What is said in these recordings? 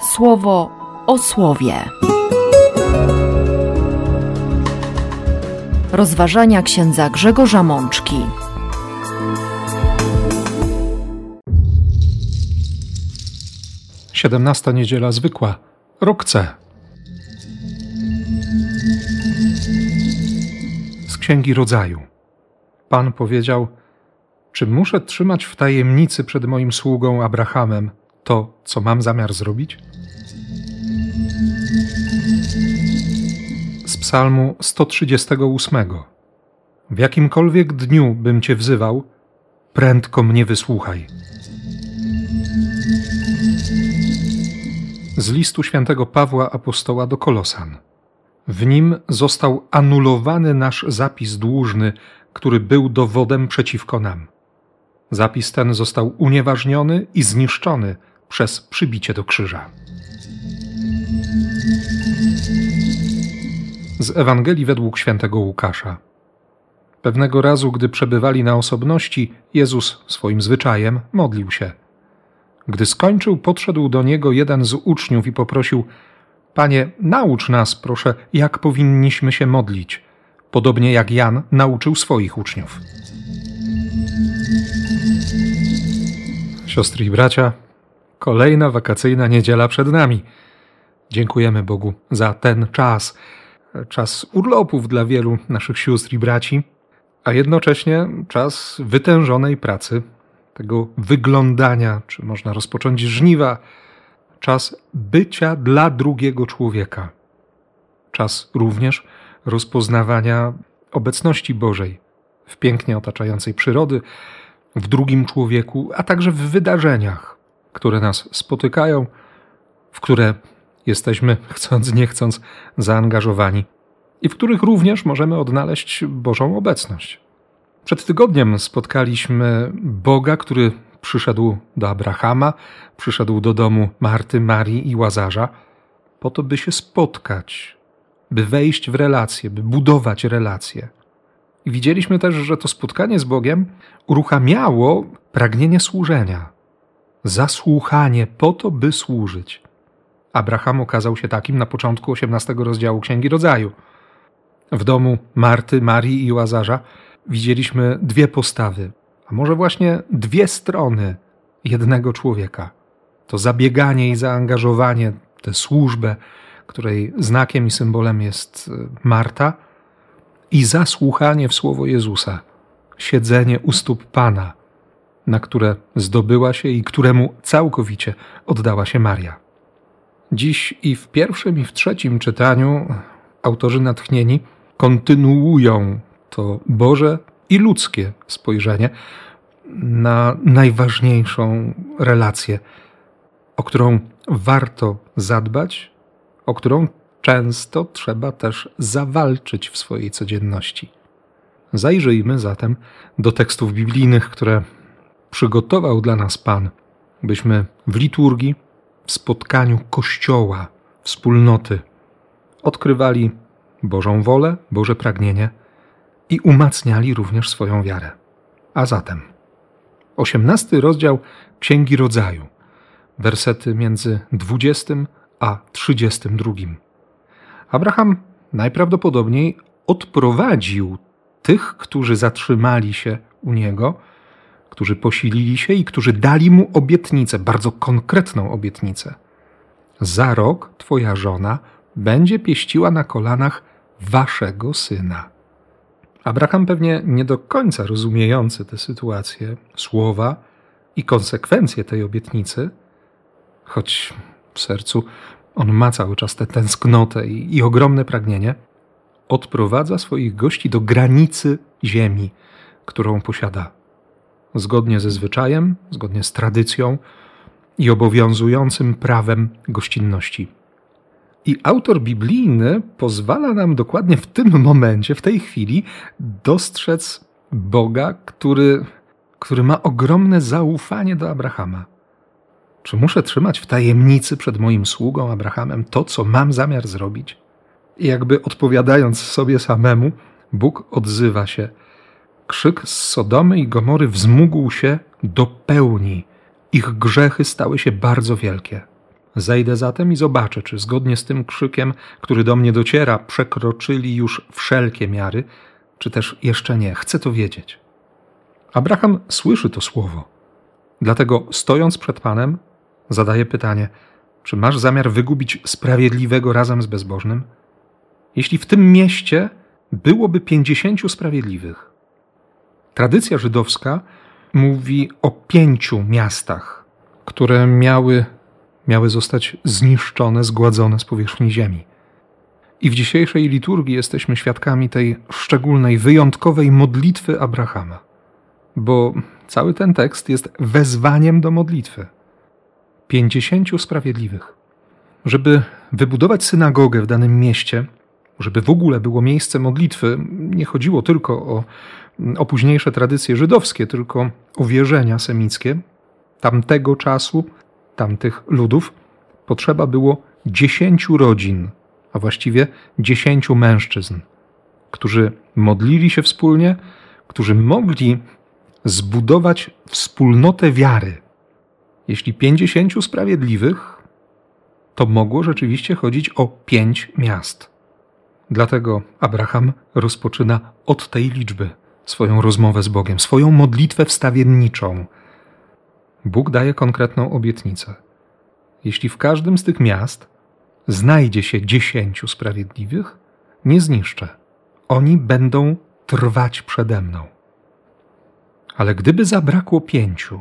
słowo o słowie. Rozważania księdza Grzegorza Mączki. Siedemnasta niedziela zwykła, rok C. Z Księgi Rodzaju. Pan powiedział: Czy muszę trzymać w tajemnicy przed moim sługą Abrahamem to, co mam zamiar zrobić? Z Psalmu 138. W jakimkolwiek dniu bym cię wzywał, prędko mnie wysłuchaj. Z listu świętego Pawła apostoła do Kolosan. W nim został anulowany nasz zapis dłużny, który był dowodem przeciwko nam. Zapis ten został unieważniony i zniszczony przez przybicie do krzyża. Z Ewangelii według świętego Łukasza. Pewnego razu, gdy przebywali na osobności, Jezus swoim zwyczajem modlił się. Gdy skończył, podszedł do niego jeden z uczniów i poprosił: Panie, naucz nas, proszę, jak powinniśmy się modlić, podobnie jak Jan nauczył swoich uczniów. Siostry i bracia, kolejna wakacyjna niedziela przed nami. Dziękujemy Bogu za ten czas, czas urlopów dla wielu naszych sióstr i braci, a jednocześnie czas wytężonej pracy, tego wyglądania, czy można rozpocząć żniwa, czas bycia dla drugiego człowieka, czas również rozpoznawania obecności Bożej w pięknie otaczającej przyrody, w drugim człowieku, a także w wydarzeniach, które nas spotykają, w które jesteśmy, chcąc nie chcąc, zaangażowani i w których również możemy odnaleźć Bożą obecność. Przed tygodniem spotkaliśmy Boga, który przyszedł do Abrahama, przyszedł do domu Marty, Marii i Łazarza, po to, by się spotkać, by wejść w relacje, by budować relacje. Widzieliśmy też, że to spotkanie z Bogiem uruchamiało pragnienie służenia, zasłuchanie po to, by służyć. Abraham okazał się takim na początku 18 rozdziału Księgi Rodzaju. W domu Marty, Marii i Łazarza widzieliśmy dwie postawy, a może właśnie dwie strony jednego człowieka. To zabieganie i zaangażowanie, tę służbę, której znakiem i symbolem jest e, Marta, i zasłuchanie w słowo Jezusa, siedzenie u stóp Pana, na które zdobyła się i któremu całkowicie oddała się Maria. Dziś i w pierwszym, i w trzecim czytaniu autorzy natchnieni kontynuują to Boże i ludzkie spojrzenie na najważniejszą relację, o którą warto zadbać, o którą często trzeba też zawalczyć w swojej codzienności. Zajrzyjmy zatem do tekstów biblijnych, które przygotował dla nas Pan, byśmy w liturgii, w spotkaniu Kościoła, wspólnoty, odkrywali Bożą wolę, Boże pragnienie i umacniali również swoją wiarę. A zatem, osiemnasty rozdział Księgi Rodzaju, wersety między dwudziestym a trzydziestym drugim. Abraham najprawdopodobniej odprowadził tych, którzy zatrzymali się u niego, którzy posilili się i którzy dali mu obietnicę, bardzo konkretną obietnicę. Za rok twoja żona będzie pieściła na kolanach waszego syna. Abraham pewnie nie do końca rozumiejący tę sytuację, słowa i konsekwencje tej obietnicy, choć w sercu on ma cały czas tę tęsknotę i, i ogromne pragnienie, odprowadza swoich gości do granicy ziemi, którą posiada. Zgodnie ze zwyczajem, zgodnie z tradycją i obowiązującym prawem gościnności. I autor biblijny pozwala nam dokładnie w tym momencie, w tej chwili, dostrzec Boga, który, który ma ogromne zaufanie do Abrahama. Czy muszę trzymać w tajemnicy przed moim sługą Abrahamem to, co mam zamiar zrobić? I jakby odpowiadając sobie samemu, Bóg odzywa się. Krzyk z Sodomy i Gomory wzmógł się do pełni. Ich grzechy stały się bardzo wielkie. Zejdę zatem i zobaczę, czy zgodnie z tym krzykiem, który do mnie dociera, przekroczyli już wszelkie miary, czy też jeszcze nie. Chcę to wiedzieć. Abraham słyszy to słowo. Dlatego, stojąc przed Panem, zadaje pytanie: Czy masz zamiar wygubić sprawiedliwego razem z bezbożnym? Jeśli w tym mieście byłoby pięćdziesięciu sprawiedliwych. Tradycja żydowska mówi o pięciu miastach, które miały, miały zostać zniszczone, zgładzone z powierzchni ziemi. I w dzisiejszej liturgii jesteśmy świadkami tej szczególnej, wyjątkowej modlitwy Abrahama, bo cały ten tekst jest wezwaniem do modlitwy. Pięćdziesięciu sprawiedliwych. Żeby wybudować synagogę w danym mieście, żeby w ogóle było miejsce modlitwy, nie chodziło tylko o, o późniejsze tradycje żydowskie, tylko o wierzenia semickie tamtego czasu, tamtych ludów, potrzeba było dziesięciu rodzin, a właściwie dziesięciu mężczyzn, którzy modlili się wspólnie, którzy mogli zbudować wspólnotę wiary. Jeśli pięćdziesięciu sprawiedliwych, to mogło rzeczywiście chodzić o pięć miast. Dlatego Abraham rozpoczyna od tej liczby swoją rozmowę z Bogiem, swoją modlitwę wstawienniczą. Bóg daje konkretną obietnicę. Jeśli w każdym z tych miast znajdzie się dziesięciu sprawiedliwych, nie zniszczę. Oni będą trwać przede mną. Ale gdyby zabrakło pięciu,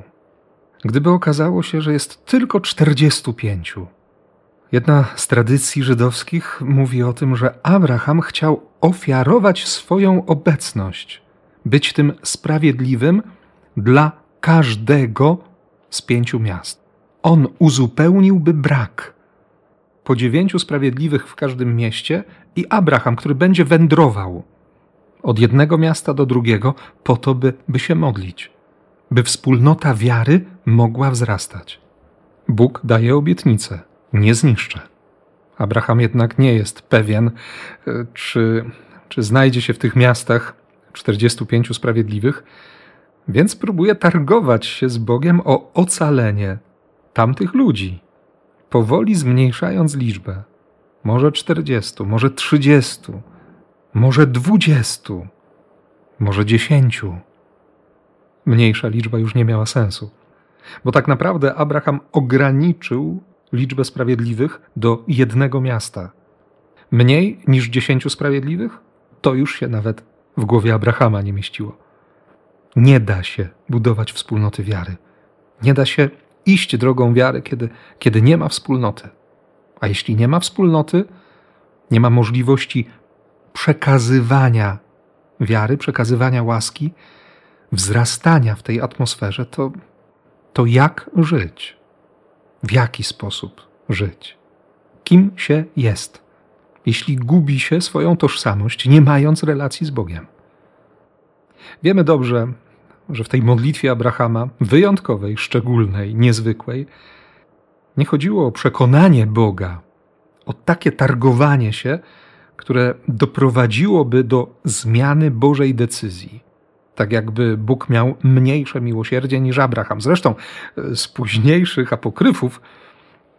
gdyby okazało się, że jest tylko czterdziestu pięciu, Jedna z tradycji żydowskich mówi o tym, że Abraham chciał ofiarować swoją obecność, być tym sprawiedliwym dla każdego z pięciu miast. On uzupełniłby brak. Po dziewięciu sprawiedliwych w każdym mieście i Abraham, który będzie wędrował od jednego miasta do drugiego, po to, by, by się modlić, by wspólnota wiary mogła wzrastać. Bóg daje obietnicę nie zniszczę. Abraham jednak nie jest pewien, e, czy, czy znajdzie się w tych miastach 45 sprawiedliwych, więc próbuje targować się z Bogiem o ocalenie tamtych ludzi, powoli zmniejszając liczbę. Może 40, może 30, może 20, może 10. Mniejsza liczba już nie miała sensu, bo tak naprawdę Abraham ograniczył liczbę sprawiedliwych do jednego miasta. Mniej niż dziesięciu sprawiedliwych? To już się nawet w głowie Abrahama nie mieściło. Nie da się budować wspólnoty wiary. Nie da się iść drogą wiary, kiedy, kiedy nie ma wspólnoty. A jeśli nie ma wspólnoty, nie ma możliwości przekazywania wiary, przekazywania łaski, wzrastania w tej atmosferze, to, to jak żyć? W jaki sposób żyć, kim się jest, jeśli gubi się swoją tożsamość, nie mając relacji z Bogiem. Wiemy dobrze, że w tej modlitwie Abrahama, wyjątkowej, szczególnej, niezwykłej, nie chodziło o przekonanie Boga, o takie targowanie się, które doprowadziłoby do zmiany Bożej decyzji tak jakby Bóg miał mniejsze miłosierdzie niż Abraham. Zresztą e, z późniejszych apokryfów,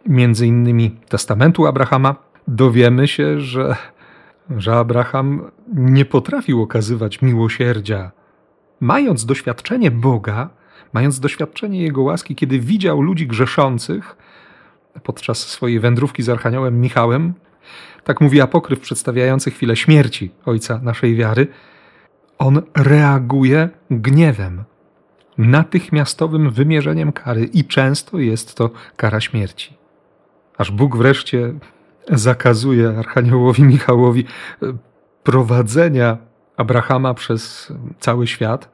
między innymi testamentu Abrahama, dowiemy się, że, że Abraham nie potrafił okazywać miłosierdzia. Mając doświadczenie Boga, mając doświadczenie Jego łaski, kiedy widział ludzi grzeszących podczas swojej wędrówki z Archaniołem Michałem, tak mówi apokryf przedstawiający chwilę śmierci ojca naszej wiary – on reaguje gniewem, natychmiastowym wymierzeniem kary i często jest to kara śmierci. Aż Bóg wreszcie zakazuje Archaniołowi Michałowi e, prowadzenia Abrahama przez cały świat,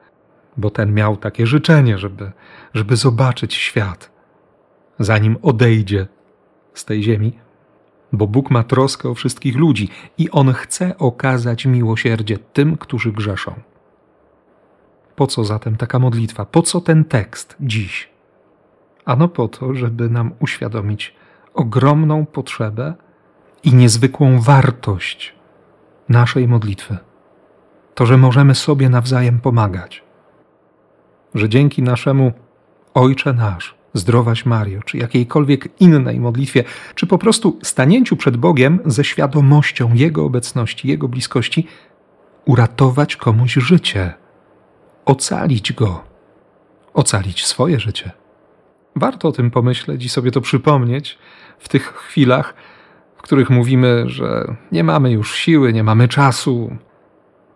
bo ten miał takie życzenie, żeby, żeby zobaczyć świat, zanim odejdzie z tej ziemi bo Bóg ma troskę o wszystkich ludzi i On chce okazać miłosierdzie tym, którzy grzeszą. Po co zatem taka modlitwa? Po co ten tekst dziś? Ano po to, żeby nam uświadomić ogromną potrzebę i niezwykłą wartość naszej modlitwy. To, że możemy sobie nawzajem pomagać. Że dzięki naszemu Ojcze nasz Zdrowaś Mario, czy jakiejkolwiek innej modlitwie, czy po prostu stanięciu przed Bogiem ze świadomością Jego obecności, Jego bliskości, uratować komuś życie, ocalić go, ocalić swoje życie. Warto o tym pomyśleć i sobie to przypomnieć w tych chwilach, w których mówimy, że nie mamy już siły, nie mamy czasu,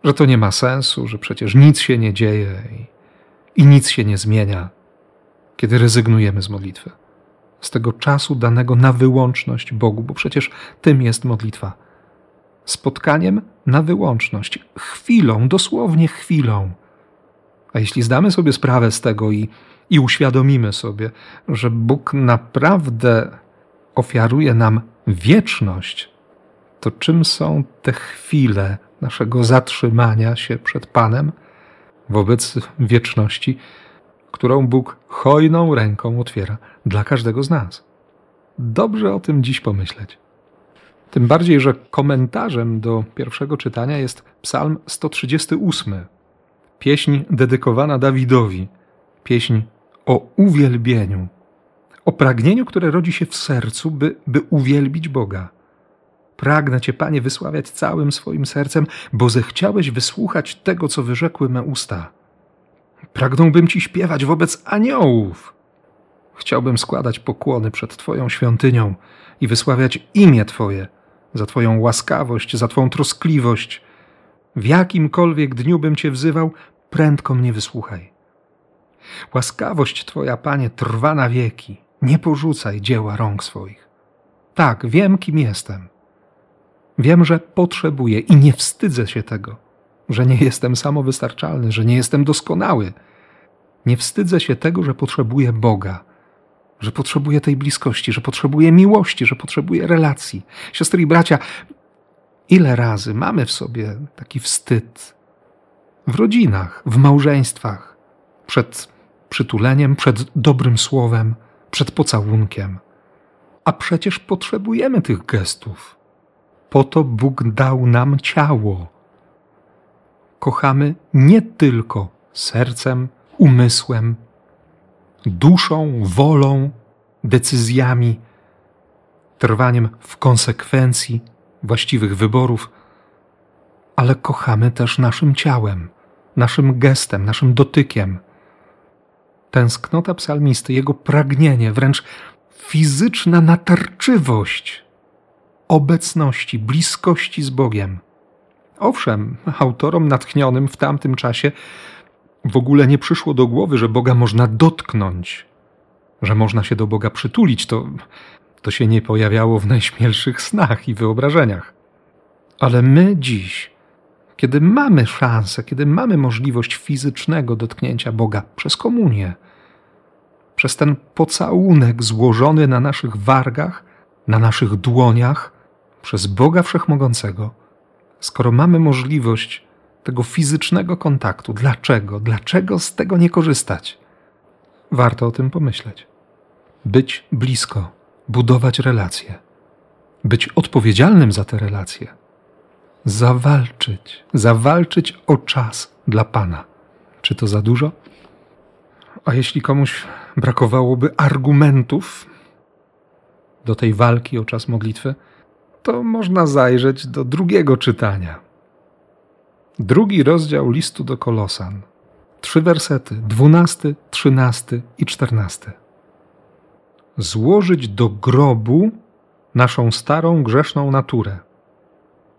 że to nie ma sensu, że przecież nic się nie dzieje i, i nic się nie zmienia, kiedy rezygnujemy z modlitwy, z tego czasu danego na wyłączność Bogu, bo przecież tym jest modlitwa. Spotkaniem na wyłączność, chwilą, dosłownie chwilą. A jeśli zdamy sobie sprawę z tego i, i uświadomimy sobie, że Bóg naprawdę ofiaruje nam wieczność, to czym są te chwile naszego zatrzymania się przed Panem wobec wieczności, którą Bóg hojną ręką otwiera dla każdego z nas? Dobrze o tym dziś pomyśleć. Tym bardziej, że komentarzem do pierwszego czytania jest Psalm 138, pieśń dedykowana Dawidowi, pieśń o uwielbieniu o pragnieniu, które rodzi się w sercu, by, by uwielbić Boga. Pragnę Cię, Panie, wysławiać całym swoim sercem, bo zechciałeś wysłuchać tego, co wyrzekły me usta. Pragnąłbym Ci śpiewać wobec aniołów. Chciałbym składać pokłony przed Twoją świątynią i wysławiać imię Twoje za Twoją łaskawość, za Twą troskliwość. W jakimkolwiek dniu bym Cię wzywał, prędko mnie wysłuchaj. Łaskawość Twoja, Panie, trwa na wieki. Nie porzucaj dzieła rąk swoich. Tak, wiem, kim jestem. Wiem, że potrzebuję i nie wstydzę się tego, że nie jestem samowystarczalny, że nie jestem doskonały. Nie wstydzę się tego, że potrzebuję Boga, że potrzebuję tej bliskości, że potrzebuję miłości, że potrzebuję relacji. Siostry i bracia, ile razy mamy w sobie taki wstyd w rodzinach, w małżeństwach, przed przytuleniem, przed dobrym słowem, przed pocałunkiem. A przecież potrzebujemy tych gestów. Po to Bóg dał nam ciało. Kochamy nie tylko sercem, umysłem, duszą, wolą, decyzjami, trwaniem w konsekwencji właściwych wyborów, ale kochamy też naszym ciałem, naszym gestem, naszym dotykiem tęsknota psalmisty, jego pragnienie, wręcz fizyczna natarczywość obecności, bliskości z Bogiem. Owszem, autorom natchnionym w tamtym czasie w ogóle nie przyszło do głowy, że Boga można dotknąć, że można się do Boga przytulić. To, to się nie pojawiało w najśmielszych snach i wyobrażeniach. Ale my dziś, kiedy mamy szansę, kiedy mamy możliwość fizycznego dotknięcia Boga przez komunię, przez ten pocałunek złożony na naszych wargach, na naszych dłoniach, przez Boga Wszechmogącego, skoro mamy możliwość tego fizycznego kontaktu, dlaczego, dlaczego z tego nie korzystać? Warto o tym pomyśleć. Być blisko, budować relacje, być odpowiedzialnym za te relacje zawalczyć, zawalczyć o czas dla Pana. Czy to za dużo? A jeśli komuś brakowałoby argumentów do tej walki o czas modlitwy, to można zajrzeć do drugiego czytania. Drugi rozdział listu do Kolosan. Trzy wersety: dwunasty, trzynasty i czternasty. Złożyć do grobu naszą starą grzeszną naturę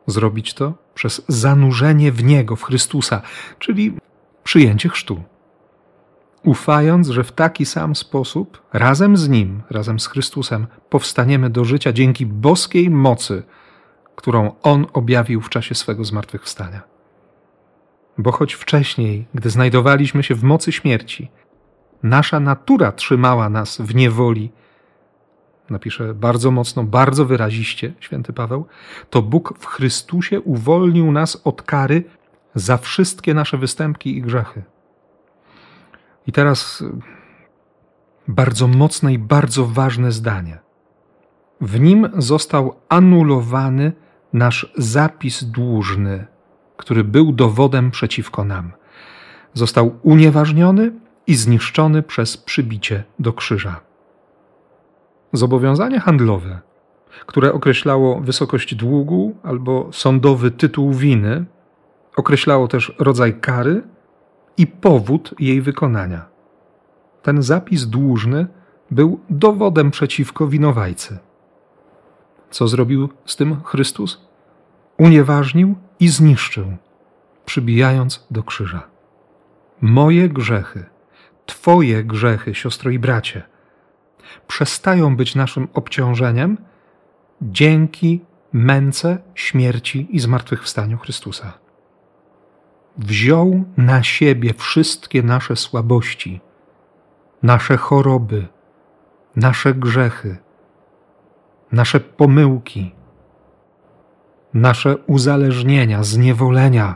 zrobić to przez zanurzenie w Niego, w Chrystusa, czyli przyjęcie chrztu. Ufając, że w taki sam sposób, razem z Nim, razem z Chrystusem, powstaniemy do życia dzięki boskiej mocy, którą On objawił w czasie swego zmartwychwstania. Bo choć wcześniej, gdy znajdowaliśmy się w mocy śmierci, nasza natura trzymała nas w niewoli napisze bardzo mocno, bardzo wyraziście święty Paweł, to Bóg w Chrystusie uwolnił nas od kary za wszystkie nasze występki i grzechy. I teraz y, bardzo mocne i bardzo ważne zdanie. W nim został anulowany nasz zapis dłużny, który był dowodem przeciwko nam. Został unieważniony i zniszczony przez przybicie do krzyża. Zobowiązanie handlowe, które określało wysokość długu albo sądowy tytuł winy, określało też rodzaj kary i powód jej wykonania. Ten zapis dłużny był dowodem przeciwko winowajcy. Co zrobił z tym Chrystus? Unieważnił i zniszczył, przybijając do krzyża. Moje grzechy, Twoje grzechy, siostro i bracie, przestają być naszym obciążeniem dzięki męce, śmierci i zmartwychwstaniu Chrystusa. Wziął na siebie wszystkie nasze słabości, nasze choroby, nasze grzechy, nasze pomyłki, nasze uzależnienia, zniewolenia.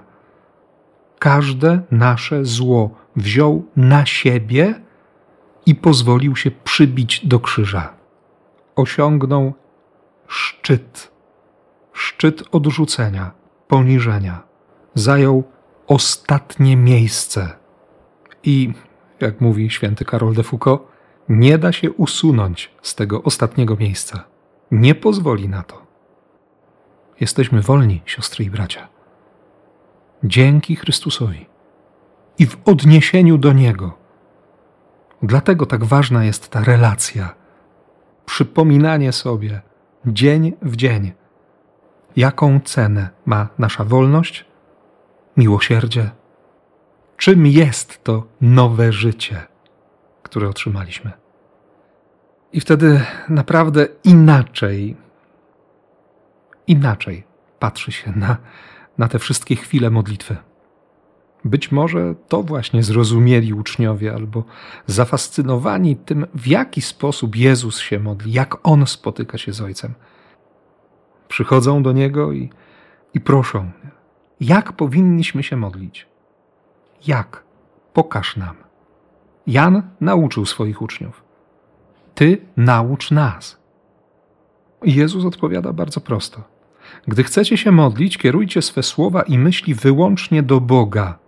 Każde nasze zło wziął na siebie i pozwolił się przybić do krzyża. Osiągnął szczyt, szczyt odrzucenia, poniżenia. Zajął ostatnie miejsce. I, jak mówi święty Karol de Foucault, nie da się usunąć z tego ostatniego miejsca. Nie pozwoli na to. Jesteśmy wolni, siostry i bracia. Dzięki Chrystusowi i w odniesieniu do Niego. Dlatego tak ważna jest ta relacja, przypominanie sobie dzień w dzień, jaką cenę ma nasza wolność, miłosierdzie, czym jest to nowe życie, które otrzymaliśmy. I wtedy naprawdę inaczej, inaczej patrzy się na, na te wszystkie chwile modlitwy. Być może to właśnie zrozumieli uczniowie albo zafascynowani tym, w jaki sposób Jezus się modli, jak On spotyka się z Ojcem. Przychodzą do Niego i, i proszą, jak powinniśmy się modlić. Jak? Pokaż nam. Jan nauczył swoich uczniów. Ty naucz nas. Jezus odpowiada bardzo prosto. Gdy chcecie się modlić, kierujcie swe słowa i myśli wyłącznie do Boga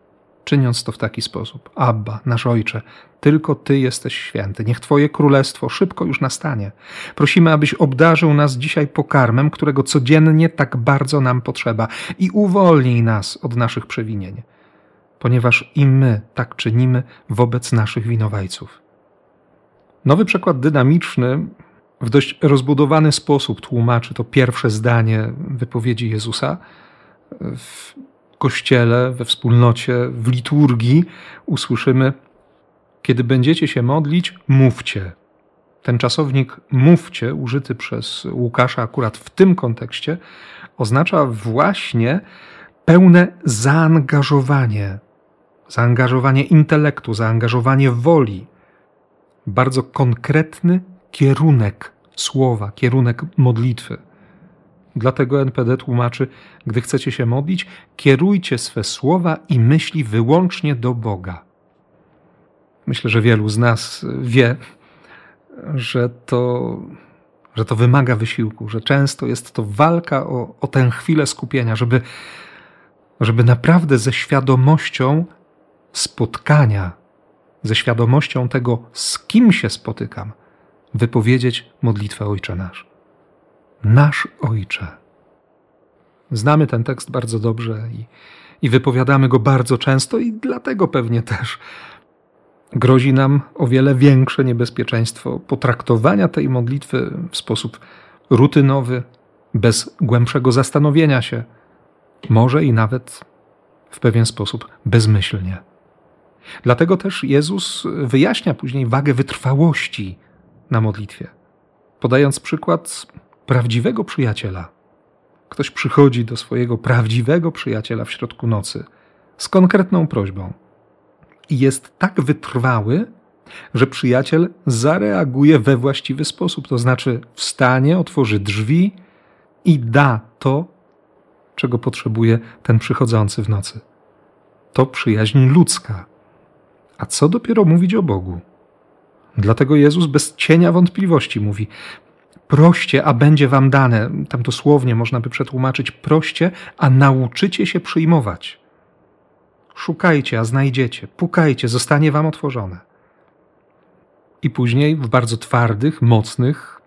czyniąc to w taki sposób: Abba, nasz Ojcze, tylko Ty jesteś święty. Niech Twoje królestwo szybko już nastanie. Prosimy, abyś obdarzył nas dzisiaj pokarmem, którego codziennie tak bardzo nam potrzeba, i uwolnij nas od naszych przewinień, ponieważ i my tak czynimy wobec naszych winowajców. Nowy przekład dynamiczny w dość rozbudowany sposób tłumaczy to pierwsze zdanie wypowiedzi Jezusa. W kościele, we wspólnocie, w liturgii usłyszymy: Kiedy będziecie się modlić, mówcie. Ten czasownik mówcie, użyty przez Łukasza akurat w tym kontekście, oznacza właśnie pełne zaangażowanie, zaangażowanie intelektu, zaangażowanie woli, bardzo konkretny kierunek słowa, kierunek modlitwy. Dlatego NPD tłumaczy, gdy chcecie się modlić, kierujcie swe słowa i myśli wyłącznie do Boga. Myślę, że wielu z nas wie, że to, że to wymaga wysiłku, że często jest to walka o, o tę chwilę skupienia, żeby, żeby naprawdę ze świadomością spotkania, ze świadomością tego, z kim się spotykam, wypowiedzieć modlitwę Ojcze Nasz. Nasz Ojcze. Znamy ten tekst bardzo dobrze i, i wypowiadamy go bardzo często, i dlatego pewnie też grozi nam o wiele większe niebezpieczeństwo potraktowania tej modlitwy w sposób rutynowy, bez głębszego zastanowienia się, może i nawet w pewien sposób bezmyślnie. Dlatego też Jezus wyjaśnia później wagę wytrwałości na modlitwie, podając przykład prawdziwego przyjaciela. Ktoś przychodzi do swojego prawdziwego przyjaciela w środku nocy z konkretną prośbą i jest tak wytrwały, że przyjaciel zareaguje we właściwy sposób, to znaczy wstanie, otworzy drzwi i da to, czego potrzebuje ten przychodzący w nocy. To przyjaźń ludzka. A co dopiero mówić o Bogu? Dlatego Jezus bez cienia wątpliwości mówi: Proście, a będzie wam dane. Tam dosłownie można by przetłumaczyć: proście, a nauczycie się przyjmować. Szukajcie, a znajdziecie. Pukajcie, zostanie wam otworzone. I później w bardzo twardych, mocnych,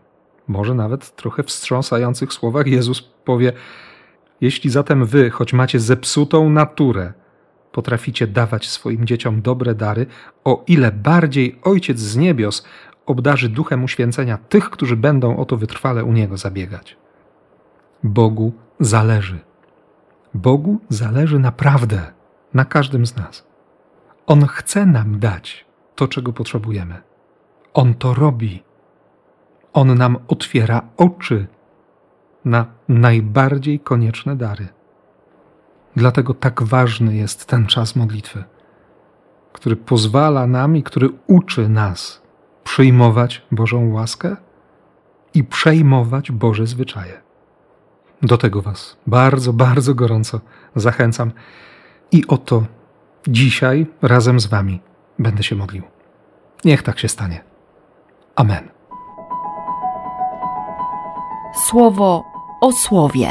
może nawet trochę wstrząsających słowach Jezus powie: Jeśli zatem wy, choć macie zepsutą naturę, potraficie dawać swoim dzieciom dobre dary, o ile bardziej Ojciec z niebios obdarzy duchem uświęcenia tych, którzy będą o to wytrwale u Niego zabiegać. Bogu zależy. Bogu zależy naprawdę na każdym z nas. On chce nam dać to, czego potrzebujemy. On to robi. On nam otwiera oczy na najbardziej konieczne dary. Dlatego tak ważny jest ten czas modlitwy, który pozwala nam i który uczy nas przyjmować Bożą łaskę i przejmować Boże zwyczaje. Do tego Was bardzo, bardzo gorąco zachęcam i oto dzisiaj razem z Wami będę się modlił. Niech tak się stanie. Amen. Słowo o słowie.